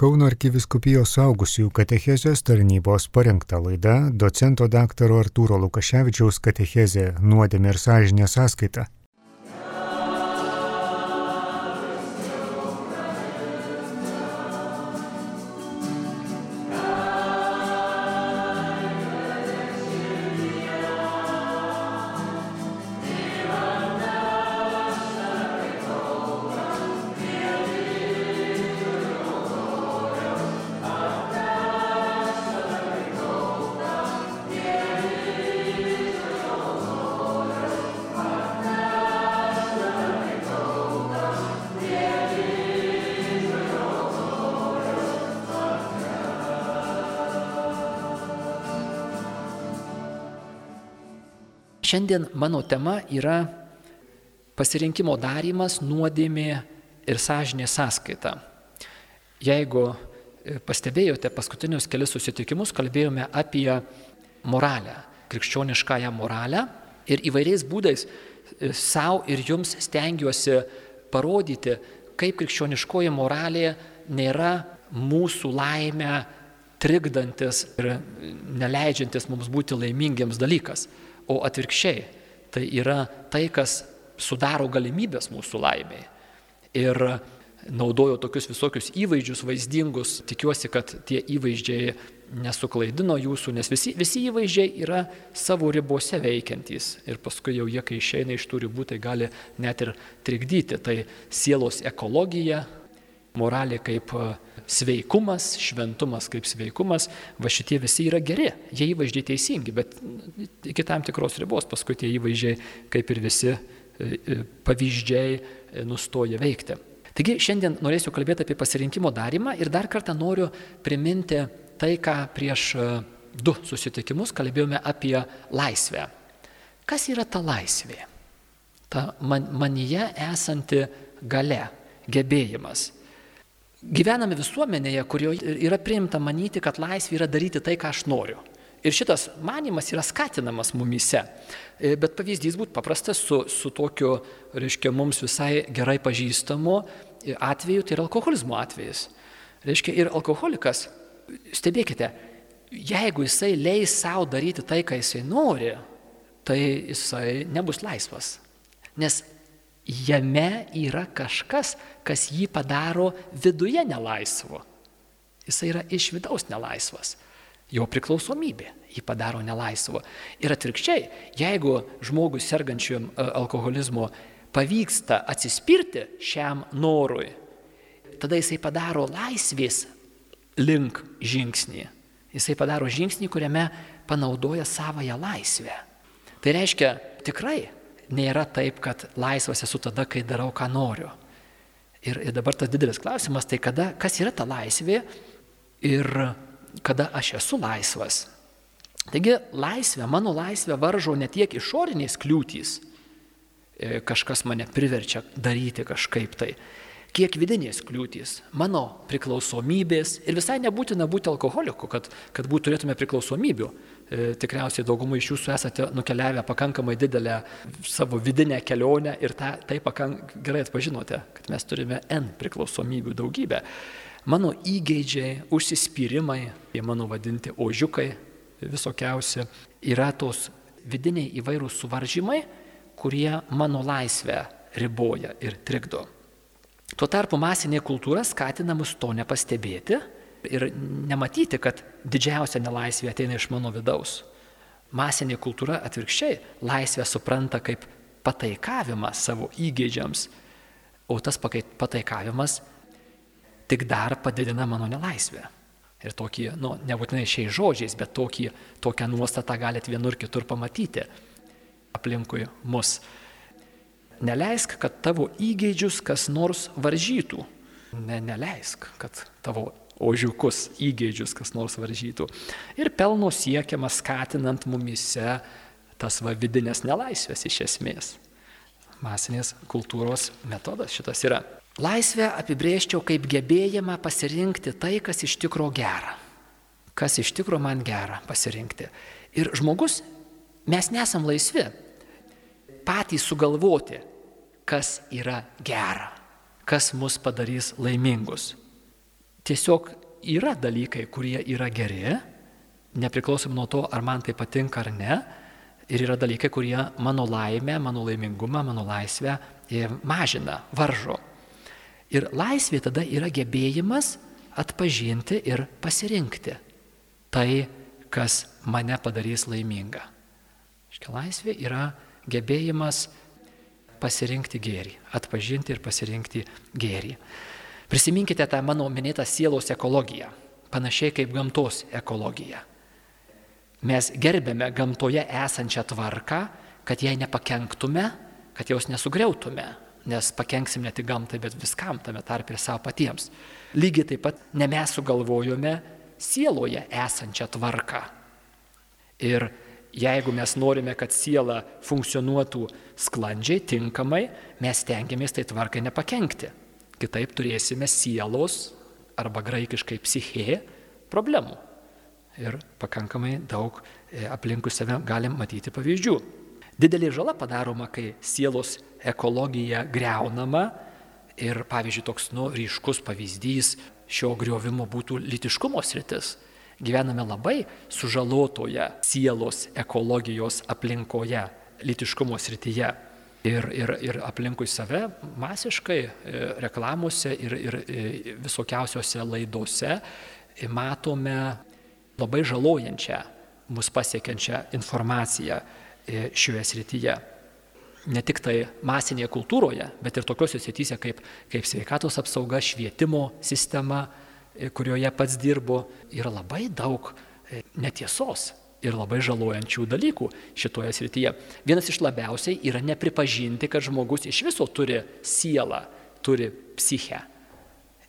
Kauno arkiviskupijos saugusiųjų katechezės tarnybos parengta laida docento daktaro Artūro Lukaševičiaus katechezė nuodėmė ir sąžinė sąskaita. Šiandien mano tema yra pasirinkimo darimas, nuodėmė ir sąžinė sąskaita. Jeigu e, pastebėjote paskutinius kelius susitikimus, kalbėjome apie moralę, krikščioniškąją moralę ir įvairiais būdais e, savo ir jums stengiuosi parodyti, kaip krikščioniškoji moralė nėra mūsų laimę trikdantis ir neleidžiantis mums būti laimingiems dalykas o atvirkščiai. Tai yra tai, kas sudaro galimybės mūsų laimėjai. Ir naudojo tokius visokius įvaizdžius vaizdingus, tikiuosi, kad tie įvaizdžiai nesuklaidino jūsų, nes visi, visi įvaizdžiai yra savo ribose veikiantys ir paskui jau jie, kai išeina iš tų ribų, tai gali net ir trikdyti. Tai sielos ekologija, moralė kaip e, sveikumas, šventumas kaip sveikumas, va šitie visi yra geri, jie įvaizdžiai teisingi, bet iki tam tikros ribos paskui tie įvaizdžiai kaip ir visi e, e, pavyzdžiai nustoja veikti. Taigi šiandien norėsiu kalbėti apie pasirinkimo darimą ir dar kartą noriu priminti tai, ką prieš du susitikimus kalbėjome apie laisvę. Kas yra ta laisvė? Ta man, manyje esanti gale, gebėjimas. Gyvename visuomenėje, kurioje yra priimta manyti, kad laisvė yra daryti tai, ką aš noriu. Ir šitas manimas yra skatinamas mumise. E, bet pavyzdys būtų paprastas su, su tokiu, reiškia, mums visai gerai pažįstamu atveju, tai yra alkoholizmo atvejis. Reiškia, ir alkoholikas, stebėkite, jeigu jisai leis savo daryti tai, ką jisai nori, tai jisai nebus laisvas. Nes jame yra kažkas, kas jį padaro viduje nelaisvu. Jis yra iš vidaus nelaisvas. Jo priklausomybė jį padaro nelaisvu. Ir atvirkščiai, jeigu žmogus sergančiam e, alkoholizmu pavyksta atsispirti šiam norui, tada jisai padaro laisvės link žingsnį. Jisai padaro žingsnį, kuriame panaudoja savoją laisvę. Tai reiškia, tikrai nėra taip, kad laisvas esu tada, kai darau, ką noriu. Ir, ir dabar tas didelis klausimas, tai kada, kas yra ta laisvė ir kada aš esu laisvas. Taigi laisvė, mano laisvė varžo ne tiek išorinės kliūtys, e, kažkas mane priverčia daryti kažkaip tai, kiek vidinės kliūtys, mano priklausomybės ir visai nebūtina būti alkoholiku, kad, kad būt, turėtume priklausomybių. E, tikriausiai daugumai iš jūsų esate nukeliavę pakankamai didelę savo vidinę kelionę ir tą, tai pakank, gerai atpažinote, kad mes turime N priklausomybių daugybę. Mano įgeidžiai, užsispyrimai, jie mano vadinti ožiukai visokiausi, yra tos vidiniai įvairūs suvaržymai, kurie mano laisvę riboja ir trikdo. Tuo tarpu masinė kultūra skatina mus to nepastebėti ir nematyti, kad didžiausia nelaisvė ateina iš mano vidaus. Masinė kultūra atvirkščiai laisvę supranta kaip pataikavimą savo įgeidžiams, o tas pataikavimas tik dar padidina mano nelaisvę. Ir tokį, nu, nebūtinai šiais žodžiais, bet tokį, tokią nuostatą galite vienur kitur pamatyti aplinkui mus. Neleisk, kad tavo įgeidžius kas nors varžytų. Ne, neleisk, kad tavo ožiukus įgeidžius kas nors varžytų. Ir pelno siekiama skatinant mumise tas va vidinės nelaisvės iš esmės. Masinės kultūros metodas šitas yra. Laisvę apibrėžčiau kaip gebėjimą pasirinkti tai, kas iš tikro gera. Kas iš tikro man gera pasirinkti. Ir žmogus, mes nesam laisvi patys sugalvoti, kas yra gera, kas mus padarys laimingus. Tiesiog yra dalykai, kurie yra geri, nepriklausom nuo to, ar man tai patinka ar ne. Ir yra dalykai, kurie mano laimę, mano laimingumą, mano laisvę e, mažina, varžo. Ir laisvė tada yra gebėjimas atpažinti ir pasirinkti tai, kas mane padarys laimingą. Iškia laisvė yra gebėjimas pasirinkti gėrį, atpažinti ir pasirinkti gėrį. Prisiminkite tą mano minėtą sielos ekologiją, panašiai kaip gamtos ekologija. Mes gerbėme gamtoje esančią tvarką, kad jai nepakenktume, kad jos nesugriautume, nes pakenksim ne tik gamtai, bet viskam tame tarp ir savo patiems. Lygiai taip pat ne mes sugalvojome sieloje esančią tvarką. Ir jeigu mes norime, kad siela funkcionuotų sklandžiai, tinkamai, mes tengiamės tai tvarkai nepakenkti. Kitaip turėsime sielos arba graikiškai psichė problemų ir pakankamai daug e, aplinkui save galim matyti pavyzdžių. Didelė žala padaroma, kai sielos ekologija greunama ir, pavyzdžiui, toks nu, ryškus pavyzdys šio griovimo būtų litiškumo sritis. Gyvename labai sužalotoje sielos ekologijos aplinkoje, litiškumo srityje. Ir, ir, ir aplinkui save masiškai e, reklamuose ir, ir e, visokiausiose laidose matome labai žalojančią mus pasiekiančią informaciją e, šioje srityje. Ne tik tai masinėje kultūroje, bet ir tokiuose srityse kaip, kaip sveikatos apsauga, švietimo sistema, e, kurioje pats dirbu, yra labai daug e, netiesos ir labai žalojančių dalykų šitoje srityje. Vienas iš labiausiai yra nepripažinti, kad žmogus iš viso turi sielą, turi psichę.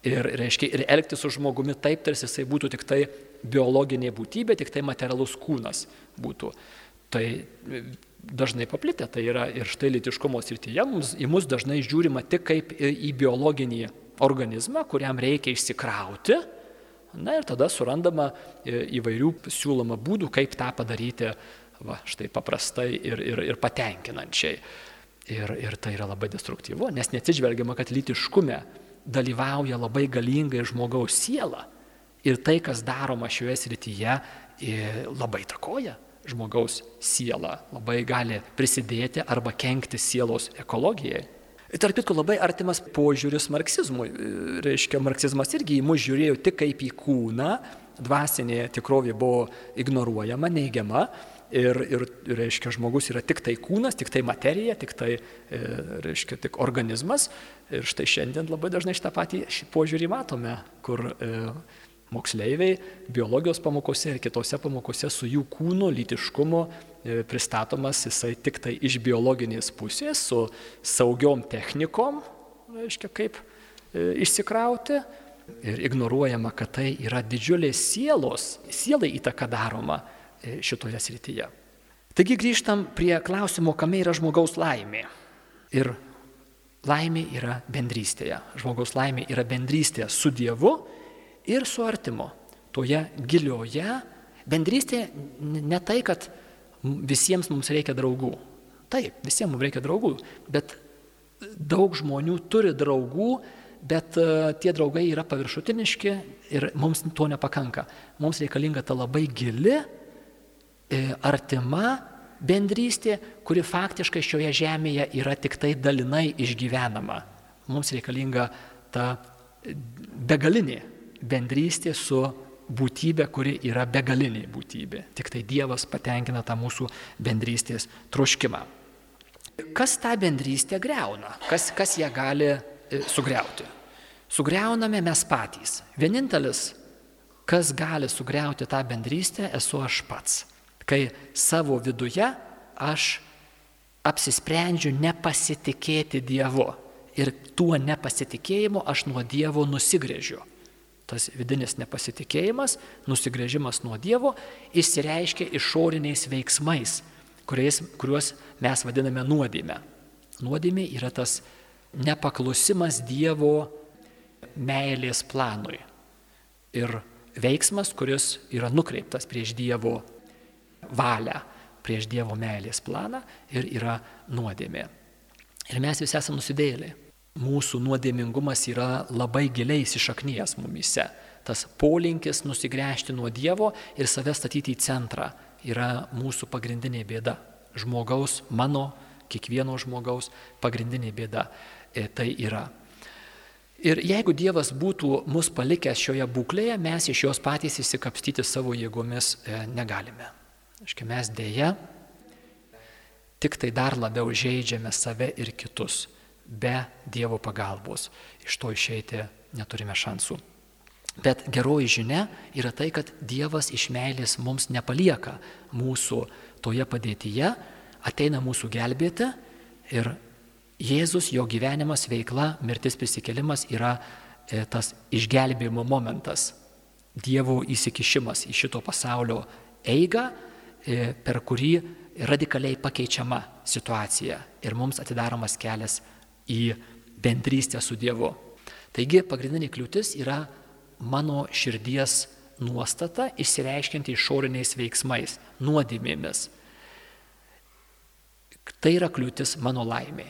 Ir, reiškia, ir elgtis su žmogumi taip, tarsi jisai būtų tik tai biologinė būtybė, tik tai materialus kūnas būtų. Tai e, dažnai paplitę, tai yra ir štai litiškumo srityje mums, į mus dažnai žiūrima tik kaip į biologinį organizmą, kuriam reikia išsikrauti. Na ir tada surandama e, įvairių siūloma būdų, kaip tą padaryti, va, štai paprastai ir, ir, ir patenkinančiai. Ir, ir tai yra labai destruktyvu, nes neatsižvelgiama, kad litiškume dalyvauja labai galingai žmogaus siela. Ir tai, kas daroma šioje srityje, labai takoja žmogaus sielą, labai gali prisidėti arba kenkti sielos ekologijai. Tarp kitko labai artimas požiūris marksizmui. Reiškia, marksizmas irgi į mus žiūrėjo tik kaip į kūną, dvasinė tikrovė buvo ignoruojama, neigiama, Ir, ir, reiškia, žmogus yra tik tai kūnas, tik tai materija, tik tai, e, reiškia, tik organizmas. Ir štai šiandien labai dažnai šitą patį šį požiūrį matome, kur e, moksleiviai biologijos pamokose ir kitose pamokose su jų kūno lytiškumu e, pristatomas jisai tik tai iš biologinės pusės, su saugiom technikom, reiškia, kaip e, išsikrauti. Ir ignoruojama, kad tai yra didžiulės sielos, sielai įtaka daroma E, šitoje srityje. Taigi grįžtam prie klausimo, kame yra žmogaus laimė. Ir laimė yra bendrystėje. Žmogaus laimė yra bendrystė su Dievu ir su artimu. Toje gilioje bendrystė ne tai, kad visiems mums reikia draugų. Taip, visiems mums reikia draugų, bet daug žmonių turi draugų, bet e, tie draugai yra paviršutiniški ir mums to nepakanka. Mums reikalinga ta labai gili E, artima bendrystė, kuri faktiškai šioje žemėje yra tik tai dalinai išgyvenama. Mums reikalinga ta begalinė bendrystė su būtybė, kuri yra begalinė būtybė. Tik tai Dievas patenkina tą mūsų bendrystės troškimą. Kas tą bendrystę greuna? Kas, kas ją gali e, sugriauti? Sugriauname mes patys. Vienintelis, kas gali sugriauti tą bendrystę, esu aš pats kai savo viduje aš apsisprendžiu nepasitikėti Dievu. Ir tuo nepasitikėjimu aš nuo Dievo nusigrėžiu. Tas vidinis nepasitikėjimas, nusigrėžimas nuo Dievo išsireiškia išoriniais veiksmais, kuriais, kuriuos mes vadiname nuodėme. Nuodėmė yra tas nepaklusimas Dievo meilės planui. Ir veiksmas, kuris yra nukreiptas prieš Dievo valią prieš Dievo meilės planą ir yra nuodėmė. Ir mes visi esame nusidėliai. Mūsų nuodėmingumas yra labai giliai įsišaknyjęs mumise. tas polinkis nusigręžti nuo Dievo ir save statyti į centrą yra mūsų pagrindinė bėda. Žmogaus, mano, kiekvieno žmogaus pagrindinė bėda e, tai yra. Ir jeigu Dievas būtų mus palikęs šioje būklėje, mes iš jos patys įsikapstyti savo jėgomis e, negalime. Aiškiai, mes dėja tik tai dar labiau žaidžiame save ir kitus. Be Dievo pagalbos iš to išeiti neturime šansų. Bet geroji žinia yra tai, kad Dievas iš meilės mums nepalieka mūsų toje padėtyje, ateina mūsų gelbėti ir Jėzus, jo gyvenimas, veikla, mirtis prisikelimas yra e, tas išgelbėjimo momentas, Dievo įsikišimas į šito pasaulio eigą, e, per kurį radikaliai pakeičiama situacija ir mums atidaromas kelias į bendrystę su Dievu. Taigi pagrindinė kliūtis yra mano širdies nuostata išsireiškinti išoriniais veiksmais, nuodėmėmis. Tai yra kliūtis mano laimė.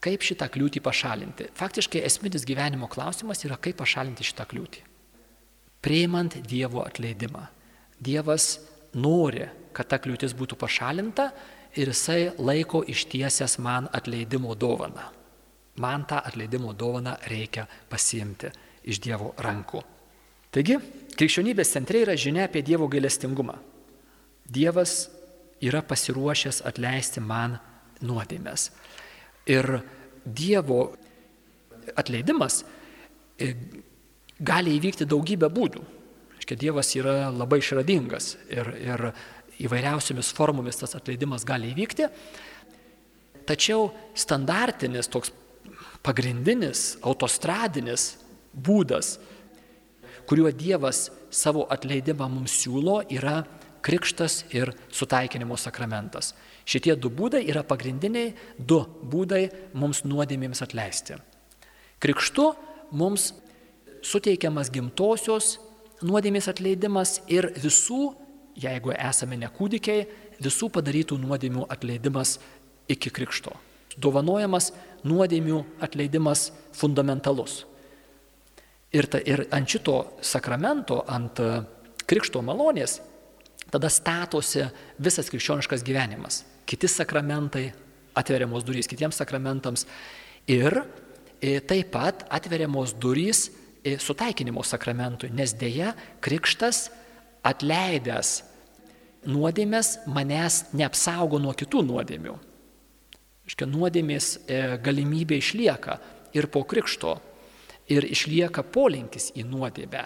Kaip šitą kliūtį pašalinti? Faktiškai esminis gyvenimo klausimas yra, kaip pašalinti šitą kliūtį. Priimant Dievo atleidimą. Dievas nori, kad ta kliūtis būtų pašalinta ir jisai laiko ištiesęs man atleidimo dovaną. Man tą atleidimo dovaną reikia pasiimti iš Dievo rankų. Taigi, krikščionybės centre yra žinia apie Dievo gailestingumą. Dievas yra pasiruošęs atleisti man nuodėmės. Ir Dievo atleidimas e, gali įvykti daugybę būdų. Aiškiai, Dievas yra labai išradingas ir, ir įvairiausiamis formomis tas atleidimas gali įvykti. Tačiau standartinis toks pagrindinis autostradinis būdas, kuriuo Dievas savo atleidimą mums siūlo, yra krikštas ir sutaikinimo sakramentas. Šitie du būdai yra pagrindiniai du būdai mums nuodėmėms atleisti. Krikštu mums suteikiamas gimtosios nuodėmės atleidimas ir visų, jeigu esame nekūdikiai, visų padarytų nuodėmių atleidimas iki krikšto dovanojamas nuodėmių atleidimas fundamentalus. Ir, ta, ir ant šito sakramento, ant e, krikšto malonės, tada statosi visas krikščioniškas gyvenimas. Kiti sakramentai, atveriamos durys kitiems sakramentams ir e, taip pat atveriamos durys e, sutaikinimo sakramentui, nes dėja krikštas atleidęs nuodėmės manęs neapsaugo nuo kitų nuodėmių. Iškia, nuodėmės e, galimybė išlieka ir po krikšto, ir išlieka polinkis į nuodėmę.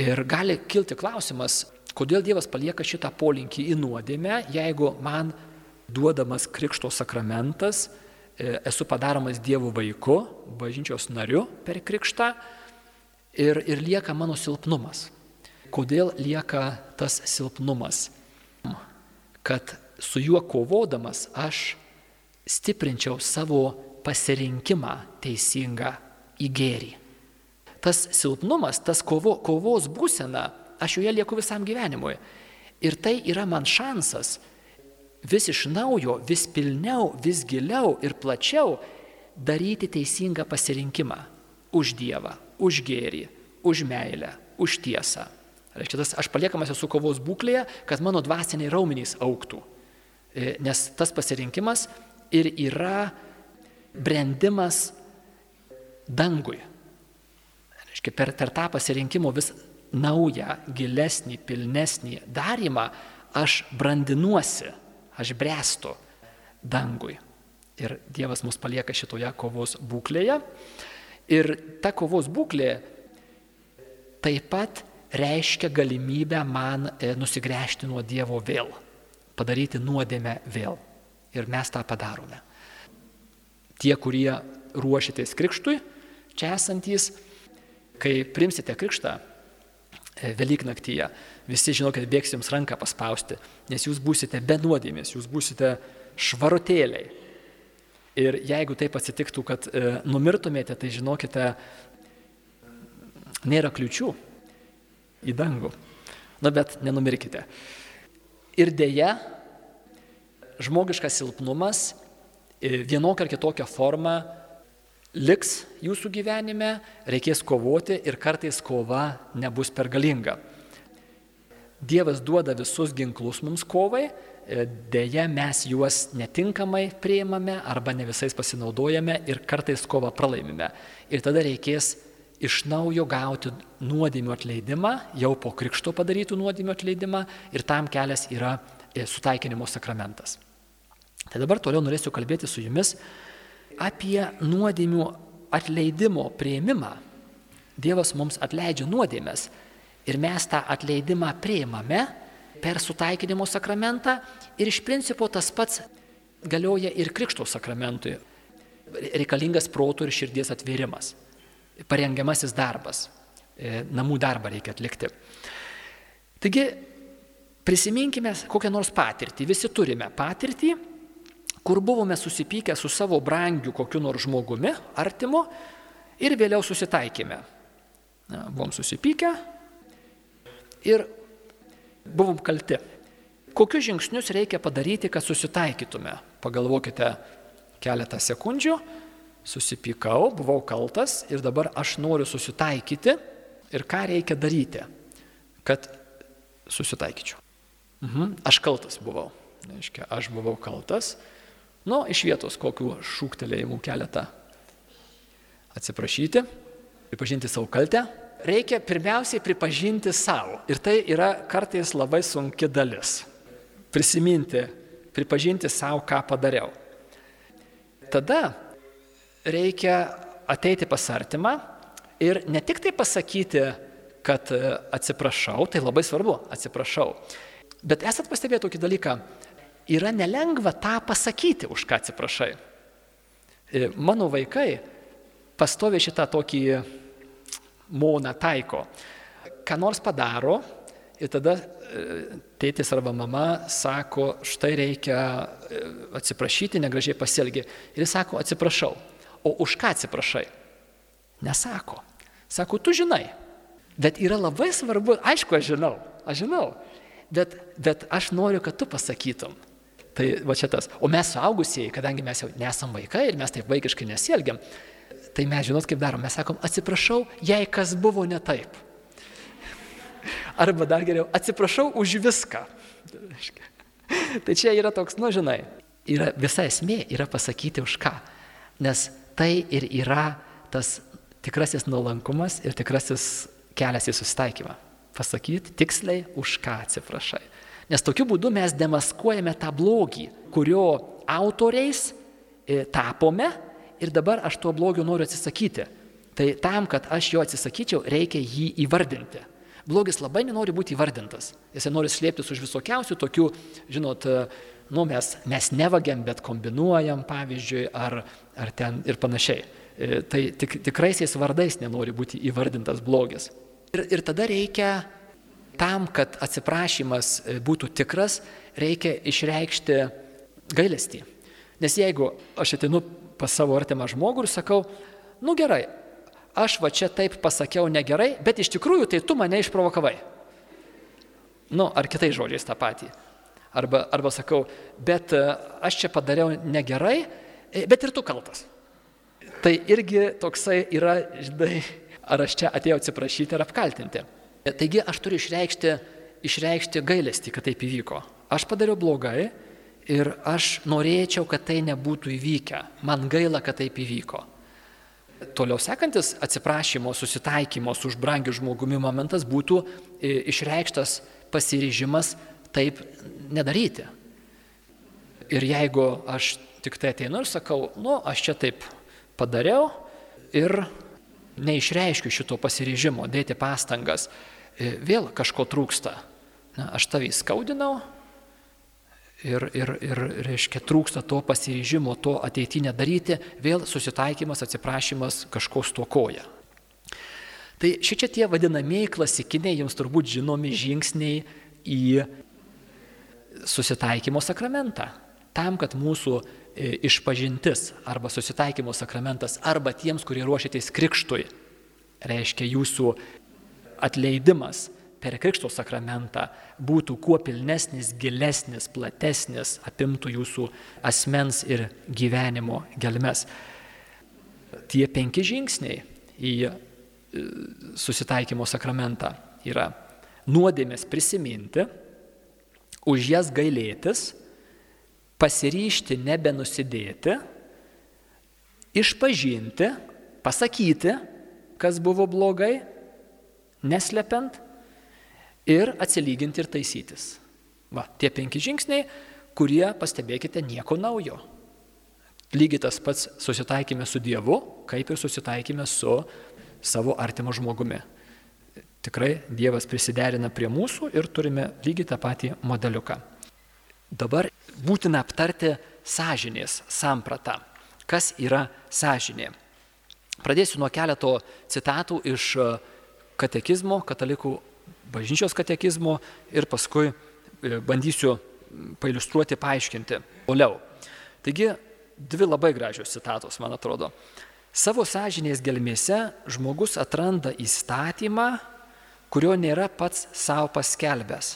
Ir gali kilti klausimas, kodėl Dievas palieka šitą polinkį į nuodėmę, jeigu man duodamas krikšto sakramentas, e, esu padaromas Dievo vaiku, bažnyčios nariu per krikštą ir, ir lieka mano silpnumas. Kodėl lieka tas silpnumas? Kad su juo kovodamas aš stiprinčiau savo pasirinkimą teisingą į gėrį. Tas silpnumas, tas kovo, kovos būsena, aš joje lieku visam gyvenimui. Ir tai yra man šansas vis iš naujo, vis pilniau, vis giliau ir plačiau daryti teisingą pasirinkimą už Dievą, už gėrį, už meilę, už tiesą. Reiškia, tas aš paliekamas esu kovos būklėje, kad mano dvasiniai raumenys auktų. E, nes tas pasirinkimas ir yra brendimas dangui. Reiškia, per, per tą pasirinkimo vis naują, gilesnį, pilnesnį darimą aš brandinuosi, aš brestu dangui. Ir Dievas mus palieka šitoje kovos būklėje. Ir ta kovos būklė taip pat reiškia galimybę man e, nusigręžti nuo Dievo vėl, padaryti nuodėmę vėl ir mes tą padarome. Tie, kurie ruošitės krikštui, čia esantys, kai primsite krikštą e, Velyknaktyje, visi žinokit, bėgs jums ranką paspausti, nes jūs būsite be nuodėmės, jūs būsite švarutėliai. Ir jeigu taip atsitiktų, kad e, numirtumėte, tai žinokite, nėra kliučių į dangų. Na bet nenumirkite. Ir dėja, žmogiškas silpnumas e, vienokia ar kitokia forma liks jūsų gyvenime, reikės kovoti ir kartais kova nebus per galinga. Dievas duoda visus ginklus mums kovai, e, dėja mes juos netinkamai prieimame arba ne visais pasinaudojame ir kartais kovą pralaimime. Ir tada reikės iš naujo gauti nuodėmių atleidimą, jau po krikšto padarytų nuodėmių atleidimą ir tam kelias yra e, sutaikinimo sakramentas. Tai dabar toliau norėsiu kalbėti su jumis apie nuodėmių atleidimo prieimimą. Dievas mums atleidžia nuodėmės ir mes tą atleidimą prieimame per sutaikinimo sakramentą ir iš principo tas pats galioja ir krikšto sakramentui. Reikalingas protų ir širdies atvėrimas, parengiamasis darbas, e, namų darbą reikia atlikti. Taigi prisiminkime kokią nors patirtį, visi turime patirtį, kur buvome susipykę su savo brangiu kokiu nors žmogumi, artimu ir vėliau susitaikėme. Na, buvom susipykę ir buvom kalti. Kokius žingsnius reikia padaryti, kad susitaikytume? Pagalvokite keletą sekundžių, susipykau, buvau kaltas ir dabar aš noriu susitaikyti ir ką reikia daryti, kad susitaikyčiau. Mhm, aš kaltas buvau. Reiškia, aš buvau kaltas, Nu, iš vietos kokių šūktelėjimų keletą. Atsiprašyti, pripažinti savo kaltę. Reikia pirmiausiai pripažinti savo. Ir tai yra kartais labai sunki dalis. Prisiminti, pripažinti savo, ką padariau. Tada reikia ateiti pas artimą ir ne tik tai pasakyti, kad atsiprašau, tai labai svarbu, atsiprašau. Bet esat pastebėję tokį dalyką, yra nelengva tą pasakyti, už ką atsiprašai. E, mano vaikai pastovi šitą tokį moną taiko. Ką nors padaro ir tada e, tėtis arba mama sako, štai reikia e, atsiprašyti, negražiai pasielgi. Ir jis sako, atsiprašau. O už ką atsiprašai? Nesako. Sako, tu žinai. Bet yra labai svarbu, aišku, aš žinau, aš žinau, bet, bet aš noriu, kad tu pasakytum. Tai va čia tas. O mes suaugusieji, kadangi mes jau nesam vaikai ir mes taip vaikiškai nesielgiam, tai mes žinot kaip darom. Mes sakom, atsiprašau, jei kas buvo ne taip. Arba dar geriau, atsiprašau už viską. Tai čia yra toks, nu žinai, yra, visa esmė yra pasakyti už ką. Nes tai ir yra tas tikrasis nuolankumas ir tikrasis kelias į susitaikymą. Pasakyti tiksliai, už ką atsiprašai. Nes tokiu būdu mes demaskuojame tą blogį, kurio autoriais e, tapome ir dabar aš tuo blogiu noriu atsisakyti. Tai tam, kad aš jo atsisakyčiau, reikia jį įvardinti. Blogis labai nenori būti įvardintas. Jis nori slėptis už visokiausių tokių, žinot, e, nu, mes, mes nevagiam, bet kombinuojam, pavyzdžiui, ar, ar ten ir panašiai. E, tai tik, tikraisiais vardais nenori būti įvardintas blogis. Ir, ir tada reikia tam, kad atsiprašymas e, būtų tikras, reikia išreikšti gailestį. Nes jeigu aš atinu pas savo artimą žmogų ir sakau, nu gerai, aš va čia taip pasakiau negerai, bet iš tikrųjų tai tu mane išprovokavai. Nu, ar kitais žodžiais tą patį. Arba, arba sakau, bet e, aš čia padariau negerai, e, bet ir tu kaltas. Tai irgi toksai yra, žinai, ar aš čia atėjau atsiprašyti ar apkaltinti. Taigi aš turiu išreikšti, išreikšti gailestį, kad taip įvyko. Aš padariau blogai ir aš norėčiau, kad tai nebūtų įvykę. Man gaila, kad taip įvyko. Toliau sekantis atsiprašymo, susitaikymo su užbrangiu žmogumi momentas būtų e, išreikštas pasiryžimas taip nedaryti. Ir jeigu aš tik tai ateinu ir sakau, nu, aš čia taip padariau ir neišreiškiu šito pasiryžimo, dėti pastangas, vėl kažko trūksta. Na, aš tavį skaudinau ir, ir, ir, reiškia, trūksta to pasiryžimo, to ateitinę daryti, vėl susitaikymas, atsiprašymas kažko stokoja. Tai šičia tie vadinamieji klasikiniai, jums turbūt žinomi žingsniai į susitaikymo sakramentą. Tam, kad mūsų e, išpažintis arba susitaikymo sakramentas arba tiems, kurie ruošiatės krikštui, reiškia jūsų atleidimas per Krikšto sakramentą būtų kuo pilnesnis, gilesnis, platesnis, apimtų jūsų asmens ir gyvenimo gelmes. tie penki žingsniai į e, susitaikymo sakramentą yra nuodėmės prisiminti, už jas gailėtis, pasiryšti nebenusidėti, išpažinti, pasakyti, kas buvo blogai, neslepiant ir atsilyginti ir taisytis. Va, tie penki žingsniai, kurie, pastebėkite, nieko naujo. Lygiai tas pats susitaikime su Dievu, kaip ir susitaikime su savo artimo žmogumi. Tikrai Dievas prisiderina prie mūsų ir turime lygiai tą patį modeliuką. Dabar būtina aptarti sąžinės sampratą. Kas yra sąžinė? Pradėsiu nuo keleto citatų iš e, katekizmo, katalikų bažnyčios katekizmo ir paskui e, bandysiu pailustruoti, paaiškinti toliau. Taigi, dvi labai gražios citatos, man atrodo. Savo sąžinės gelmėse žmogus atranda įstatymą, kurio nėra pats savo paskelbęs,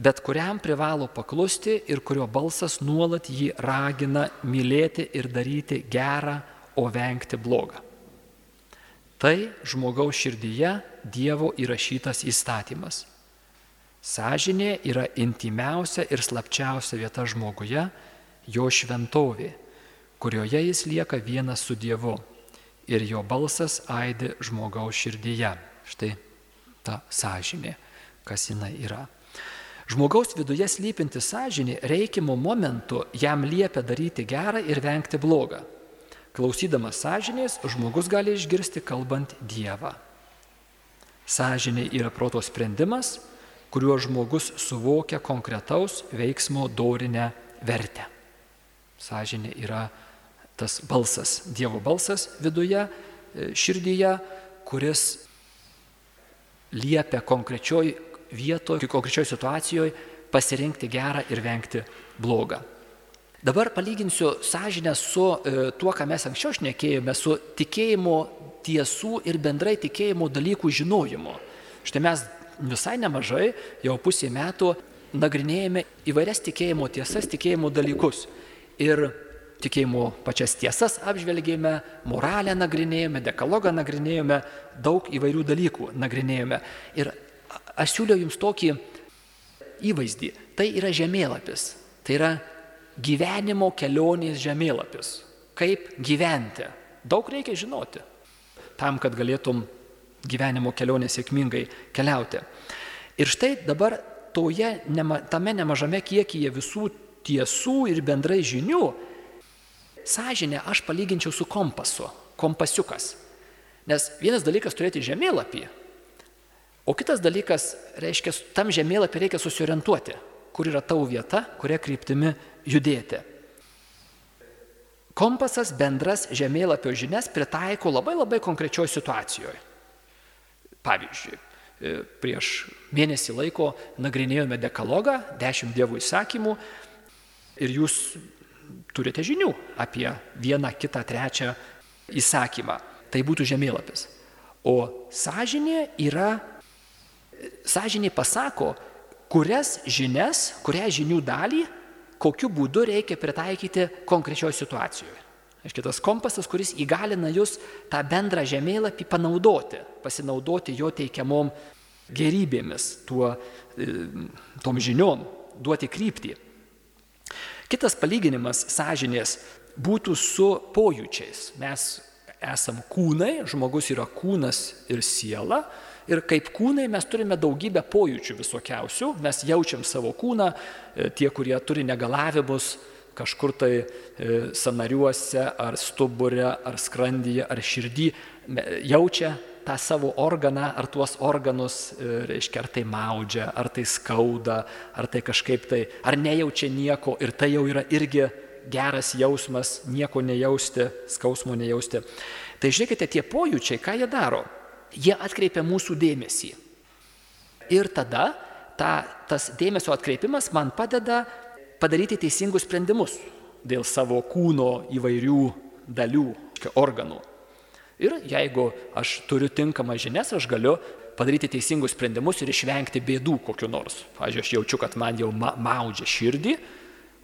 bet kuriam privalo paklusti ir kurio balsas nuolat jį ragina mylėti ir daryti gerą, o vengti blogą. Tai žmogaus širdyje Dievo įrašytas įstatymas. Sažinė yra intimiausia ir slapčiausia vieta žmoguje, jo šventovė, kurioje jis lieka vienas su Dievu ir jo balsas aidi žmogaus širdyje. Štai ta sąžinė, kas jinai yra. Žmogaus viduje slypinti sąžinė reikimo momentu jam liepia daryti gerą ir vengti blogą. Klausydamas sąžinės, žmogus gali išgirsti kalbant Dievą. Sąžinė yra proto sprendimas, kuriuo žmogus suvokia konkretaus veiksmo dorinę vertę. Sąžinė yra tas balsas, Dievo balsas viduje, e, širdyje, kuris liepia konkrečioj vietoje, konkrečioj situacijoje pasirinkti gerą ir vengti blogą. Dabar palyginsiu sąžinę su e, tuo, ką mes anksčiau šnekėjome, su tikėjimo tiesų ir bendrai tikėjimo dalykų žinojimu. Štai mes visai nemažai, jau pusė metų, nagrinėjame įvairias tikėjimo tiesas, tikėjimo dalykus. Ir tikėjimo pačias tiesas apžvelgėme, moralę nagrinėjome, dekalogą nagrinėjome, daug įvairių dalykų nagrinėjome. Ir aš siūliau jums tokį įvaizdį. Tai yra žemėlapis. Tai yra gyvenimo kelionės žemėlapis. Kaip gyventi. Daug reikia žinoti. Tam, kad galėtum gyvenimo kelionė sėkmingai keliauti. Ir štai dabar toje, nema, tame nemažame kiekyje visų tiesų ir bendrai žinių sąžinę aš palyginčiau su kompasu, kompasiukas. Nes vienas dalykas turėti žemėlapį, o kitas dalykas, reiškia, tam žemėlapį reikia susiorientuoti, kur yra tavo vieta, kuria kryptimi judėti. Kompasas bendras žemėlapio žinias pritaiko labai labai konkrečioje situacijoje. Pavyzdžiui, e, prieš mėnesį laiko nagrinėjome dekalogą, dešimt dievų įsakymų ir jūs turite žinių apie vieną, kitą, trečią įsakymą. Tai būtų žemėlapis. O sąžinė yra, sąžinė pasako, kurias žinias, kurią žinių dalį, kokiu būdu reikia pritaikyti konkrečioje situacijoje. Aiškiai, tas kompasas, kuris įgalina jūs tą bendrą žemėlapį panaudoti, pasinaudoti jo teikiamom gerybėmis, tuo, e, tom žiniom, duoti kryptį. Kitas palyginimas sąžinės būtų su pojūčiais. Mes esam kūnai, žmogus yra kūnas ir siela. Ir kaip kūnai mes turime daugybę pojūčių visokiausių, mes jaučiam savo kūną, e, tie, kurie turi negalavimus kažkur tai e, sanariuose, ar stuburė, ar skrandyje, ar širdį, jaučia tą savo organą ar tuos organus, e, reiškia, ar tai maudžia, ar tai skauda, ar tai kažkaip tai, ar nejaučia nieko ir tai jau yra irgi geras jausmas, nieko nejausti, skausmo nejausti. Tai žiūrėkite, tie pojūčiai, ką jie daro? Jie atkreipia mūsų dėmesį. Ir tada ta, tas dėmesio atkreipimas man padeda padaryti teisingus sprendimus dėl savo kūno įvairių dalių, organų. Ir jeigu aš turiu tinkamą žinias, aš galiu padaryti teisingus sprendimus ir išvengti bėdų kokiu nors. Pavyzdžiui, aš jaučiu, kad man jau ma maudžia širdį,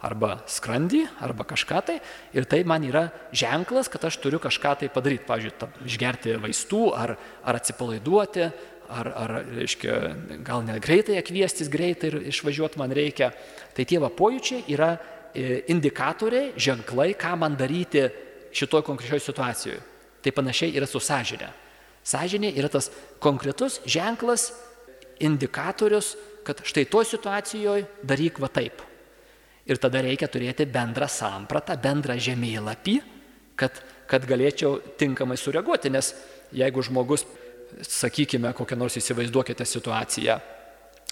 arba skrandį, arba kažką tai. Ir tai man yra ženklas, kad aš turiu kažką tai padaryti. Pavyzdžiui, išgerti vaistų, ar, ar atsipalaiduoti, ar, ar reiškia, gal net greitai kviestis greitai ir išvažiuoti man reikia. Tai tie va pojūčiai yra e, indikatoriai, ženklai, ką man daryti šitoje konkrečioje situacijoje. Tai panašiai yra su sąžinė. Sąžinė yra tas konkretus ženklas, indikatorius, kad štai toje situacijoje daryk va taip. Ir tada reikia turėti bendrą sampratą, bendrą žemėlapį, kad, kad galėčiau tinkamai sureaguoti, nes jeigu žmogus, sakykime, kokią nors įsivaizduokite situaciją,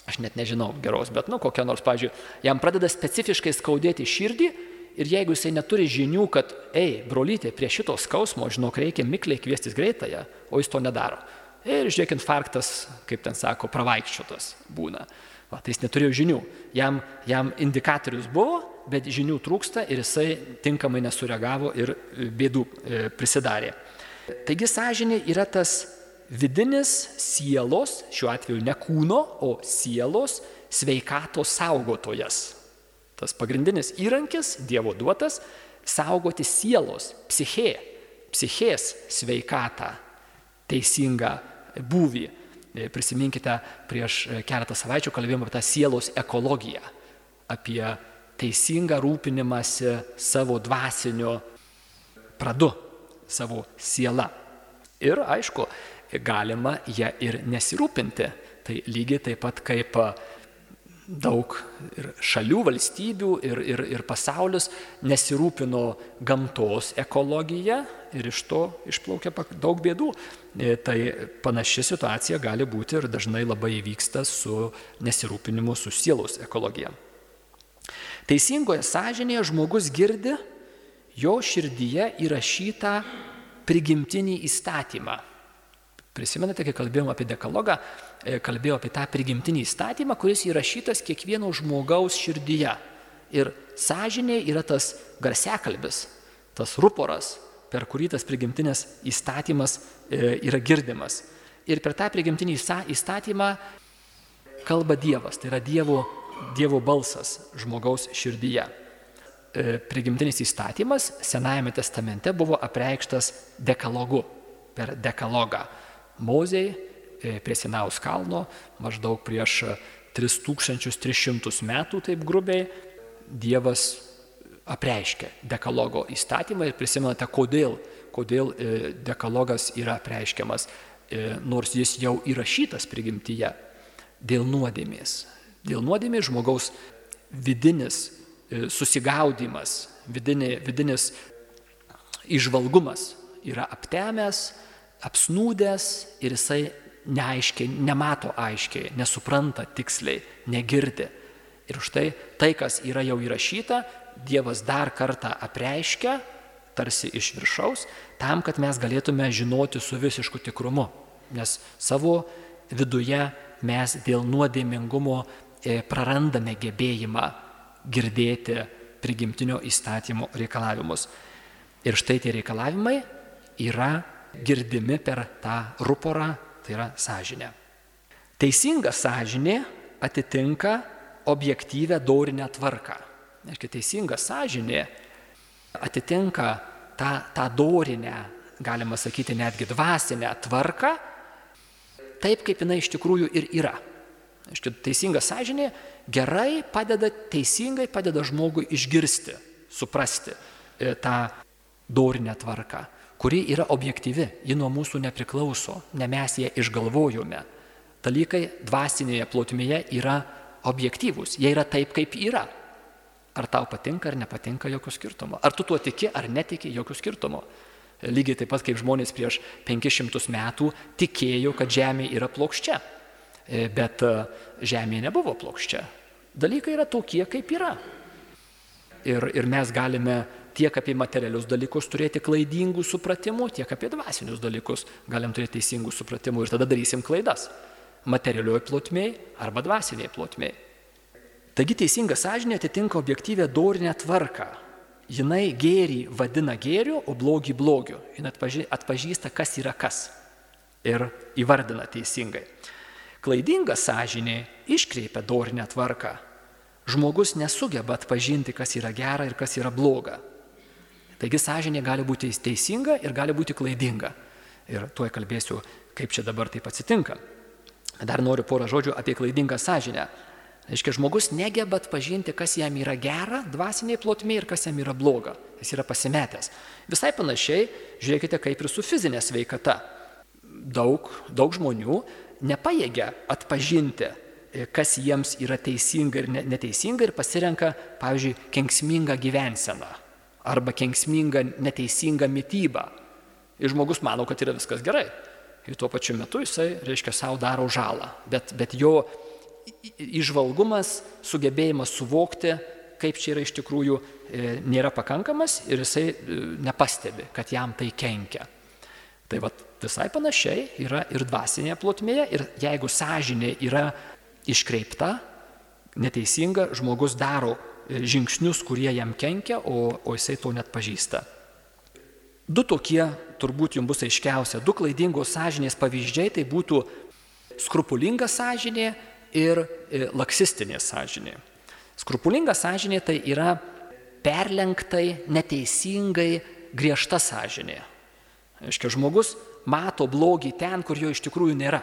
aš net nežinau geros, bet, nu, kokią nors, pažiūrėjau, jam pradeda specifiškai skaudėti širdį ir jeigu jisai neturi žinių, kad, ei, brolytė, prie šito skausmo, žinok, reikia mikliai kviestis greitąją, o jis to nedaro. Ir žiūrėk, infarktas, kaip ten sako, pravaikščiotas būna. Va, tai jis neturėjo žinių. Jam, jam indikatorius buvo, bet žinių trūksta ir jisai tinkamai nesureagavo ir e, bėdų e, prisidarė. Taigi sąžinė yra tas vidinis sielos, šiuo atveju ne kūno, o sielos sveikatos saugotojas. Tas pagrindinis įrankis, Dievo duotas, saugoti sielos, psichė, psichės sveikatą, teisingą būvį. E, prisiminkite, prieš e, keletą savaičių kalbėjome apie tą sielos ekologiją, apie teisingą rūpinimąsi savo dvasiniu pradu, savo siela. Ir aišku, galima ją ir nesirūpinti. Tai lygiai taip pat kaip daug ir šalių, valstybių ir, ir, ir pasaulis nesirūpino gamtos ekologija ir iš to išplaukia daug bėdų. E, tai panaši situacija gali būti ir dažnai labai įvyksta su nesirūpinimu su sielos ekologija. Teisingoje sąžinėje žmogus girdi jo širdyje įrašytą prigimtinį įstatymą Prisimenate, kai kalbėjome apie dekalogą, e, kalbėjau apie tą prigimtinį įstatymą, kuris įrašytas kiekvieno žmogaus širdyje. Ir sąžinė yra tas garsiakalbis, tas ruporas, per kurį tas prigimtinės įstatymas e, yra girdimas. Ir per tą prigimtinį įstatymą kalba Dievas, tai yra Dievo, dievo balsas žmogaus širdyje. E, prigimtinis įstatymas Senajame testamente buvo apreikštas dekalogu per dekalogą. Mozei e, prie Sinaus kalno maždaug prieš 3300 metų, taip grubiai, Dievas apreiškė dekalogo įstatymą ir prisimenate, kodėl, kodėl e, dekalogas yra apreiškiamas, e, nors jis jau įrašytas prigimtyje dėl nuodėmės. Dėl nuodėmės žmogaus vidinis susigaudimas, vidinė, vidinis išvalgumas yra aptemęs, apsnūdęs ir jisai neaiškiai, nemato aiškiai, nesupranta tiksliai, negirdi. Ir štai tai, kas yra jau įrašyta, Dievas dar kartą apreiškia, tarsi iš viršaus, tam, kad mes galėtume žinoti su visišku tikrumu. Nes savo viduje mes dėl nuodėmingumo e, prarandame gebėjimą girdėti prigimtinio įstatymo reikalavimus. Ir štai tie reikalavimai yra girdimi per tą ruporą, tai yra sąžinė. Teisinga sąžinė atitinka objektyvę dorinę tvarką. Aiškiai, teisinga sąžinė atitinka tą, tą dorinę, galima sakyti, netgi dvasinę tvarką, taip kaip jinai iš tikrųjų ir yra. Aiškiai, teisinga sąžinė gerai padeda, teisingai padeda žmogui išgirsti, suprasti e, tą dorinę tvarką kuri yra objektyvi, ji nuo mūsų nepriklauso, ne mes ją išgalvojome. Dalykai dvasinėje plotmėje yra objektyvūs, jie yra taip, kaip yra. Ar tau patinka ar nepatinka, jokio skirtumo. Ar tu tuo tiki ar netiki, jokio skirtumo. Lygiai taip pat kaip žmonės prieš 500 metų tikėjo, kad Žemė yra plokščia. E, bet e, Žemė nebuvo plokščia. Dalykai yra tokie, kaip yra. Ir, ir mes galime tiek apie materialius dalykus turėti klaidingų supratimų, tiek apie dvasinius dalykus galim turėti teisingų supratimų ir tada darysim klaidas. Materialioje plotmėje arba dvasinėje plotmėje. Taigi teisinga sąžinė atitinka objektyvę dorinę tvarką. Jinai gėrį vadina gėriu, o blogį blogiu. Jis atpažįsta, kas yra kas. Ir įvardina teisingai. Klaidinga sąžinė iškreipia dorinę tvarką. žmogus nesugeba atpažinti, kas yra gera ir kas yra bloga. Taigi sąžinė gali būti teisinga ir gali būti klaidinga. Ir tuoj kalbėsiu, kaip čia dabar taip atsitinka. Dar noriu porą žodžių apie klaidingą sąžinę. Aiškiai, žmogus negeba atpažinti, kas jam yra gera dvasiniai plotmė ir kas jam yra bloga. Jis yra pasimetęs. Visai panašiai, žiūrėkite, kaip ir su fizinė sveikata. Daug, daug žmonių nepaėgia atpažinti, e, kas jiems yra teisinga ir neteisinga ir pasirenka, pavyzdžiui, kenksmingą gyvenseną arba kenksmingą neteisingą mytybą. Ir žmogus mano, kad yra viskas gerai. Ir tuo pačiu metu jisai, reiškia, savo daro žalą. Bet, bet jo išvalgumas, sugebėjimas suvokti, kaip čia yra iš tikrųjų, e, nėra pakankamas ir jisai e, nepastebi, kad jam tai kenkia. Tai va visai panašiai yra ir dvasinėje plotmėje ir jeigu sąžinė yra iškreipta, neteisinga, žmogus daro žingsnius, kurie jam kenkia, o, o jisai to net pažįsta. Du tokie turbūt jums bus aiškiausia, du klaidingos sąžinės pavyzdžiai tai būtų skrupulinga sąžinė ir e, laksistinė sąžinė. Skrupulinga sąžinė tai yra perlenktai, neteisingai griežta sąžinė. Aiškia, žmogus mato blogį ten, kur jo iš tikrųjų nėra.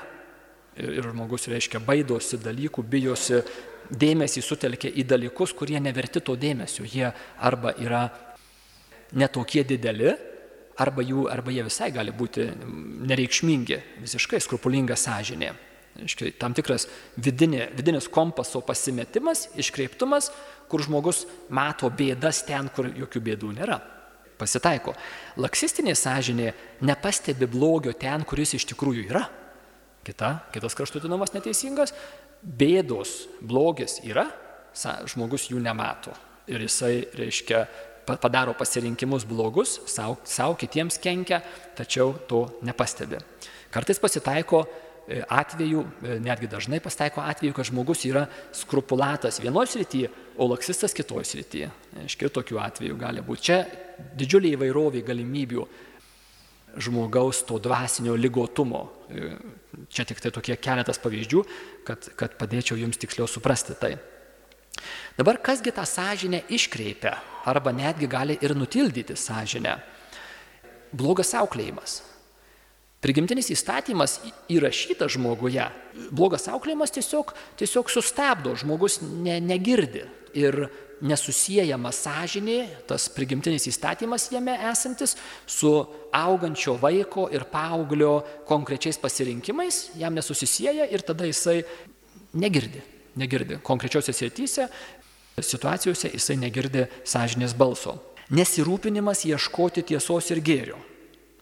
Ir žmogus, reiškia, baidosi dalykų, bijosi, dėmesį sutelkia į dalykus, kurie neverti to dėmesio. Jie arba yra netokie dideli, arba, jų, arba jie visai gali būti nereikšmingi, visiškai skrupulinga sąžinė. Iškai, tam tikras vidinė, vidinis kompaso pasimetimas, iškreiptumas, kur žmogus mato bėdas ten, kur jokių bėdų nėra. Pasitaiko. Laksistinė sąžinė nepastebi blogio ten, kuris iš tikrųjų yra. Kita, kitas kraštutinumas neteisingas. Bėdos, blogis yra, žmogus jų nemato. Ir jisai, reiškia, padaro pasirinkimus blogus, savo, savo kitiems kenkia, tačiau to nepastebi. Kartais pasitaiko E, atveju, e, netgi dažnai pasitaiko atveju, kad žmogus yra skrupulatas vienoje srityje, o laksistas kitoje srityje. Iškir tokių atvejų gali būti. Čia didžiulė įvairovė galimybių žmogaus to dvasinio lygotumo. Čia tik tai tokie keletas pavyzdžių, kad, kad padėčiau jums tiksliau suprasti tai. Dabar kasgi tą sąžinę iškreipia arba netgi gali ir nutildyti sąžinę? Blogas auklėjimas. Prigimtinis įstatymas įrašytas žmoguje, blogas auklėjimas tiesiog, tiesiog sustabdo, žmogus ne, negirdi ir nesusijęjama sąžinė, tas prigimtinis įstatymas jame esantis, su augančio vaiko ir paauglio konkrečiais pasirinkimais, jam nesusisieja ir tada jisai negirdi, negirdi konkrečiose srityse, situacijose jisai negirdi sąžinės balso. Nesirūpinimas ieškoti tiesos ir gėrio.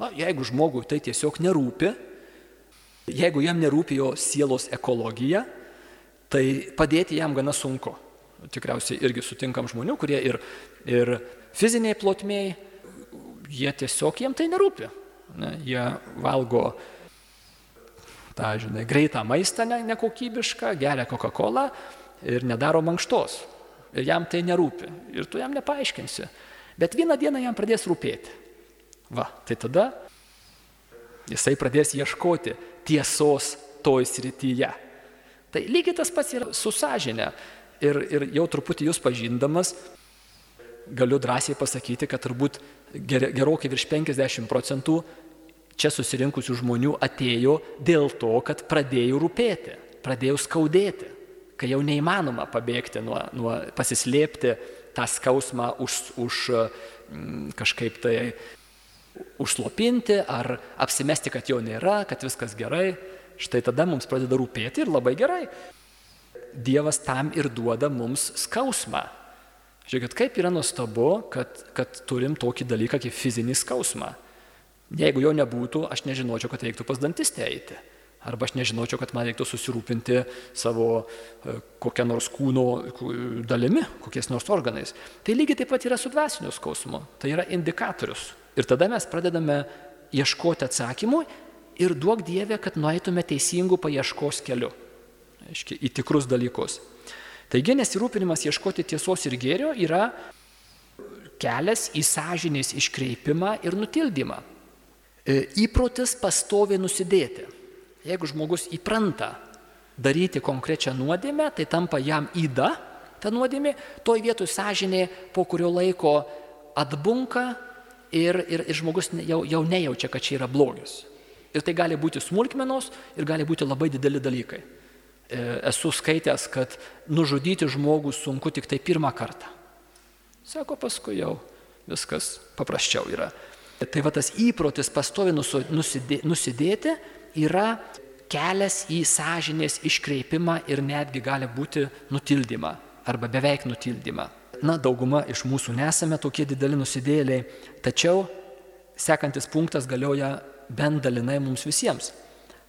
Na, jeigu žmogui tai tiesiog nerūpi, jeigu jam nerūpi jo sielos ekologija, tai padėti jam gana sunku. Tikriausiai irgi sutinkam žmonių, kurie ir, ir fiziniai plotmėjai, jie tiesiog jiem tai nerūpi. Ne, jie valgo tą, žinai, greitą maistą ne, nekokybišką, geria Coca-Cola ir nedaro mankštos. Ir jam tai nerūpi. Ir tu jam nepaaiškinsi. Bet vieną dieną jam pradės rūpėti. Va, tai tada jisai pradės ieškoti tiesos toj srityje. Tai lygiai tas pats yra su sąžinė. Ir, ir jau truputį jūs pažindamas, galiu drąsiai pasakyti, kad turbūt ger, gerokai virš 50 procentų čia susirinkusių žmonių atėjo dėl to, kad pradėjo rūpėti, pradėjo skaudėti, kai jau neįmanoma pabėgti nuo, nuo pasislėpti tą skausmą už, už kažkaip tai užslopinti ar apsimesti, kad jo nėra, kad viskas gerai, štai tada mums pradeda rūpėti ir labai gerai. Dievas tam ir duoda mums skausmą. Žiūrėkit, kaip yra nuostabu, kad, kad turim tokį dalyką kaip fizinį skausmą. Jeigu jo nebūtų, aš nežinočiau, kad reiktų pas dantistę eiti. Arba aš nežinočiau, kad man reiktų susirūpinti savo e, kokią nors kūno dalimi, kokiais nors organais. Tai lygiai taip pat yra su dvasiniu skausmu. Tai yra indikatorius, Ir tada mes pradedame ieškoti atsakymų ir duok Dievę, kad nueitume teisingų paieškos keliu. Aiškiai, į tikrus dalykus. Taigi nesirūpinimas ieškoti tiesos ir gėrio yra kelias į sąžinės iškreipimą ir nutildymą. E, įprotis pastovi nusidėti. Jeigu žmogus įpranta daryti konkrečią nuodėmę, tai tampa jam įda, ta nuodėmė, toj vietoj sąžinė po kurio laiko atbunka ir, ir, ir žmogus jau, jau nejaučia, kad čia yra blogis. Ir tai gali būti smulkmenos ir gali būti labai dideli dalykai. E, esu skaitęs, kad nužudyti žmogų sunku tik tai pirmą kartą. Sako, paskui jau viskas paprasčiau yra. Tai va tas įprotis pastovi nusidėti yra kelias į sąžinės iškreipimą ir netgi gali būti nutildymą arba beveik nutildymą. Na, dauguma iš mūsų nesame tokie dideli nusidėliai, tačiau sekantis punktas galioja bent dalinai mums visiems.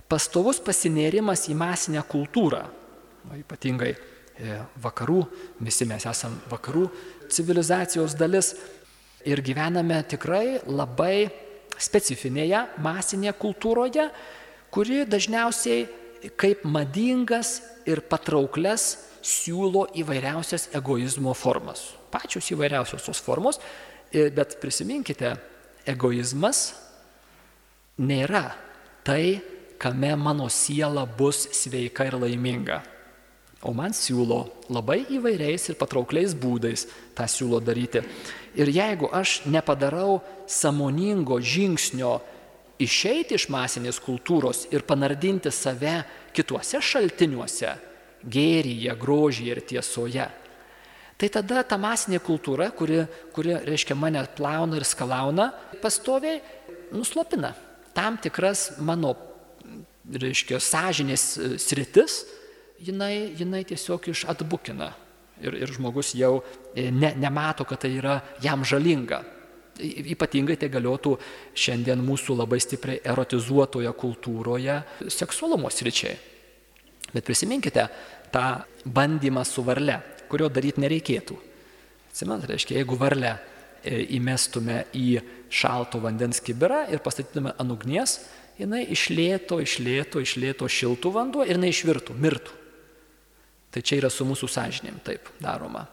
Pastovus pasinėrimas į masinę kultūrą, na, ypatingai e, vakarų, visi mes esame vakarų civilizacijos dalis, ir gyvename tikrai labai specifinėje masinėje kultūroje, kuri dažniausiai kaip madingas ir patrauklias siūlo įvairiausias egoizmo formas. Pačios įvairiausios tos formos, bet prisiminkite, egoizmas nėra tai, kame mano siela bus sveika ir laiminga. O man siūlo labai įvairiais ir patraukliais būdais tą siūlo daryti. Ir jeigu aš nepadarau samoningo žingsnio išeiti iš masinės kultūros ir panardinti save kituose šaltiniuose, gėryje, grožyje ir tiesoje, tai tada ta masinė kultūra, kuri, kuri reiškia, mane plauna ir skalauna, pastoviai nuslopina tam tikras mano, reiškia, sąžinės sritis, jinai, jinai tiesiog iš atbukina. Ir, ir žmogus jau e, ne, nemato, kad tai yra jam žalinga. Ypatingai tai galiotų šiandien mūsų labai stipriai erotizuotoje kultūroje seksualumo sričiai. Bet prisiminkite tą bandymą su varle, kurio daryti nereikėtų. Atsimant, reiškia, jeigu varlę e, įmestume į šalto vandens kibirą ir pastatytume ant ugnies, jinai išlėto, išlėto, išlėto šiltų vanduo ir jinai išvirtų, mirtų. Tai čia yra su mūsų sąžinėm taip daroma.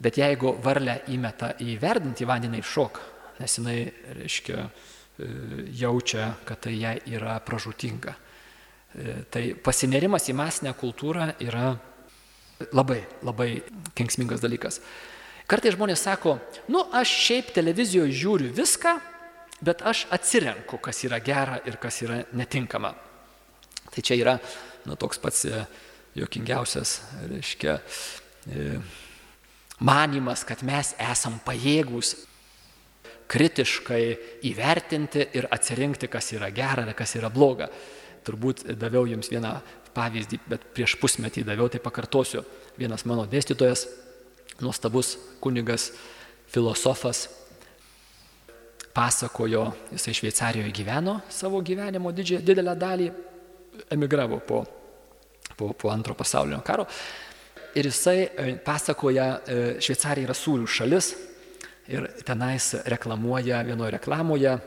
Bet jeigu varlę įmeta į verdantį vandenį iššok, nes jinai, reiškia, e, jaučia, kad tai jai yra pražutinga. E, tai pasinerimas į masinę kultūrą yra labai, labai kenksmingas dalykas. Kartai žmonės sako, nu aš šiaip televizijoje žiūriu viską, bet aš atsirenku, kas yra gera ir kas yra netinkama. Tai čia yra nu, toks pats e, jokingiausias, reiškia, manimas, kad mes esam pajėgus kritiškai įvertinti ir atsirinkti, kas yra gera ir kas yra bloga. Turbūt daviau jums vieną pavyzdį, bet prieš pusmetį daviau, tai pakartosiu. Vienas mano dėstytojas, nuostabus kunigas, filosofas, pasakojo, jisai Šveicarijoje gyveno savo gyvenimo didžią, didelę dalį, emigravo po po, po antro pasaulinio karo. Ir jisai e, pasakoja, e, Šveicarija yra sūrių šalis ir tenais reklamuoja vienoje reklamoje e,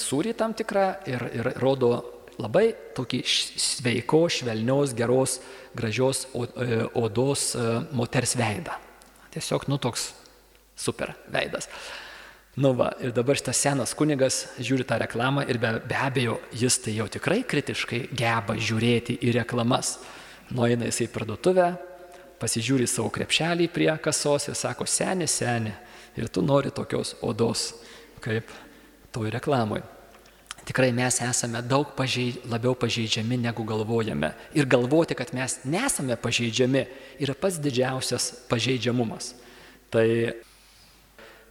sūrį tam tikrą ir, ir rodo labai tokį sveiko, švelnios, geros, gražios odos moters veidą. Tiesiog, nu, toks super veidas. Nu va, ir dabar šitas senas kunigas žiūri tą reklamą ir be, be abejo, jis tai jau tikrai kritiškai geba žiūrėti į reklamas. Nueina jisai į parduotuvę, pasižiūri savo krepšelį prie kasos ir sako, seni, seni, ir tu nori tokios odos, kaip toj reklamui. Tikrai mes esame daug pažeid, labiau pažeidžiami negu galvojame. Ir galvoti, kad mes nesame pažeidžiami, yra pats didžiausias pažeidžiamumas. Tai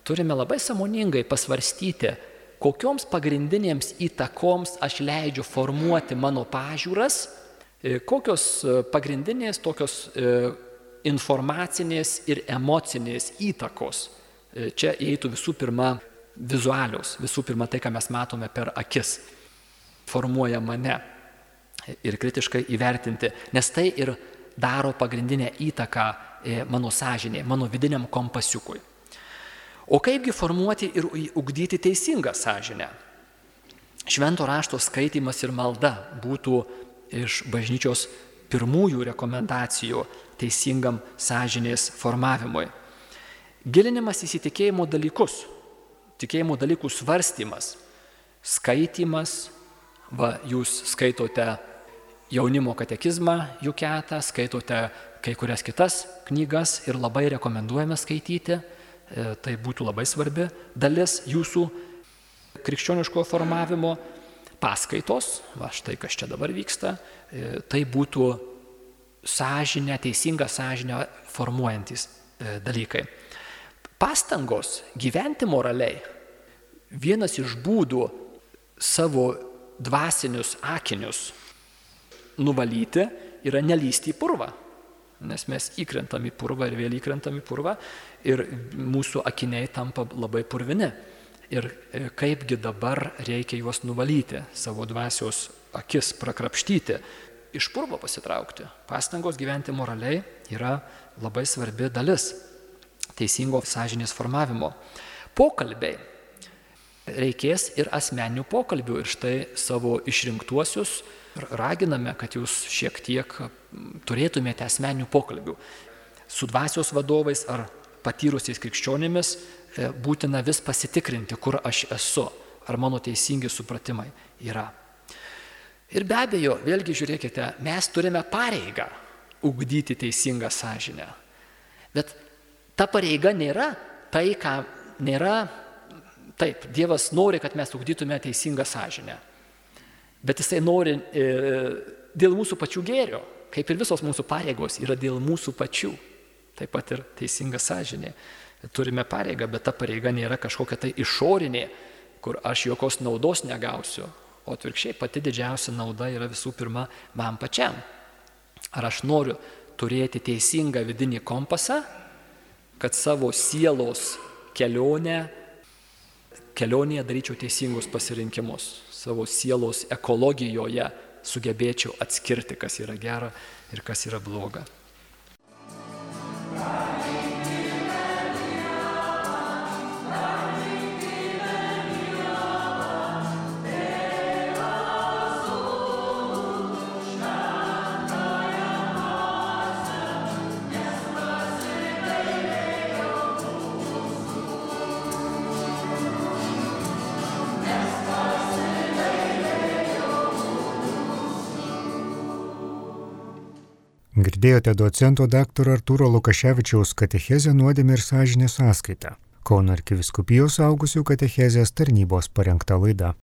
turime labai samoningai pasvarstyti, kokioms pagrindinėms įtakoms aš leidžiu formuoti mano pažiūras, e, kokios e, pagrindinės tokios e, informacinės ir emocinės įtakos. Čia įeitų visų pirma vizualios, visų pirma tai, ką mes matome per akis, formuoja mane ir kritiškai įvertinti, nes tai ir daro pagrindinę įtaką mano sąžinė, mano vidiniam kompasiukui. O kaipgi formuoti ir ugdyti teisingą sąžinę? Švento rašto skaitimas ir malda būtų iš bažnyčios pirmųjų rekomendacijų teisingam sąžinės formavimui. Gilinimas įsitikėjimo dalykus, tikėjimo dalykų svarstymas, skaitimas, va jūs skaitote jaunimo katekizmą jų ketą, skaitote kai kurias kitas knygas ir labai rekomenduojame skaityti. E, tai būtų labai svarbi dalis jūsų krikščioniško formavimo paskaitos, va štai kas čia dabar vyksta, e, tai būtų sąžinę, teisingą sąžinę formuojantis e, dalykai. Pastangos gyventi moraliai vienas iš būdų savo dvasinius akinius nuvalyti yra nelysti į purvą. Nes mes įkrentam į purvą ir vėl įkrentam į purvą ir mūsų akiniai tampa labai purvini. Ir e, kaipgi dabar reikia juos nuvalyti, savo dvasios akis prakrapštyti, iš purvo pasitraukti. Pastangos gyventi moraliai yra labai svarbi dalis teisingo sąžinės formavimo. Pokalbiai. Reikės ir asmeninių pokalbių ir štai savo išrinktuosius raginame, kad jūs šiek tiek turėtumėte asmeninių pokalbių su dvasios vadovais ar patyrusiais krikščionimis e, būtina vis pasitikrinti, kur aš esu, ar mano teisingi supratimai yra. Ir be abejo, vėlgi žiūrėkite, mes turime pareigą ugdyti teisingą sąžinę. Bet ta pareiga nėra tai, ką nėra, taip, Dievas nori, kad mes ugdytume teisingą sąžinę. Bet jisai nori e, dėl mūsų pačių gėrio, kaip ir visos mūsų pareigos yra dėl mūsų pačių. Taip pat ir teisinga sąžinė. Turime pareigą, bet ta pareiga nėra kažkokia tai išorinė, kur aš jokios naudos negausiu, O atvirkščiai pati didžiausia nauda yra visų pirma man pačiam. Ar aš noriu turėti teisingą vidinį kompasą, kad savo sielos kelionę, kelionėje daryčiau teisingus pasirinkimus, savo sielos ekologijoje sugebėčiau atskirti, kas yra gera ir kas yra bloga. Girdėjote docento dr. Arturo Lukaševičiaus katechezę nuodėmė ir sąžinė sąskaita. Kauno arkiviskupijos augusių katechezės tarnybos parengta laida.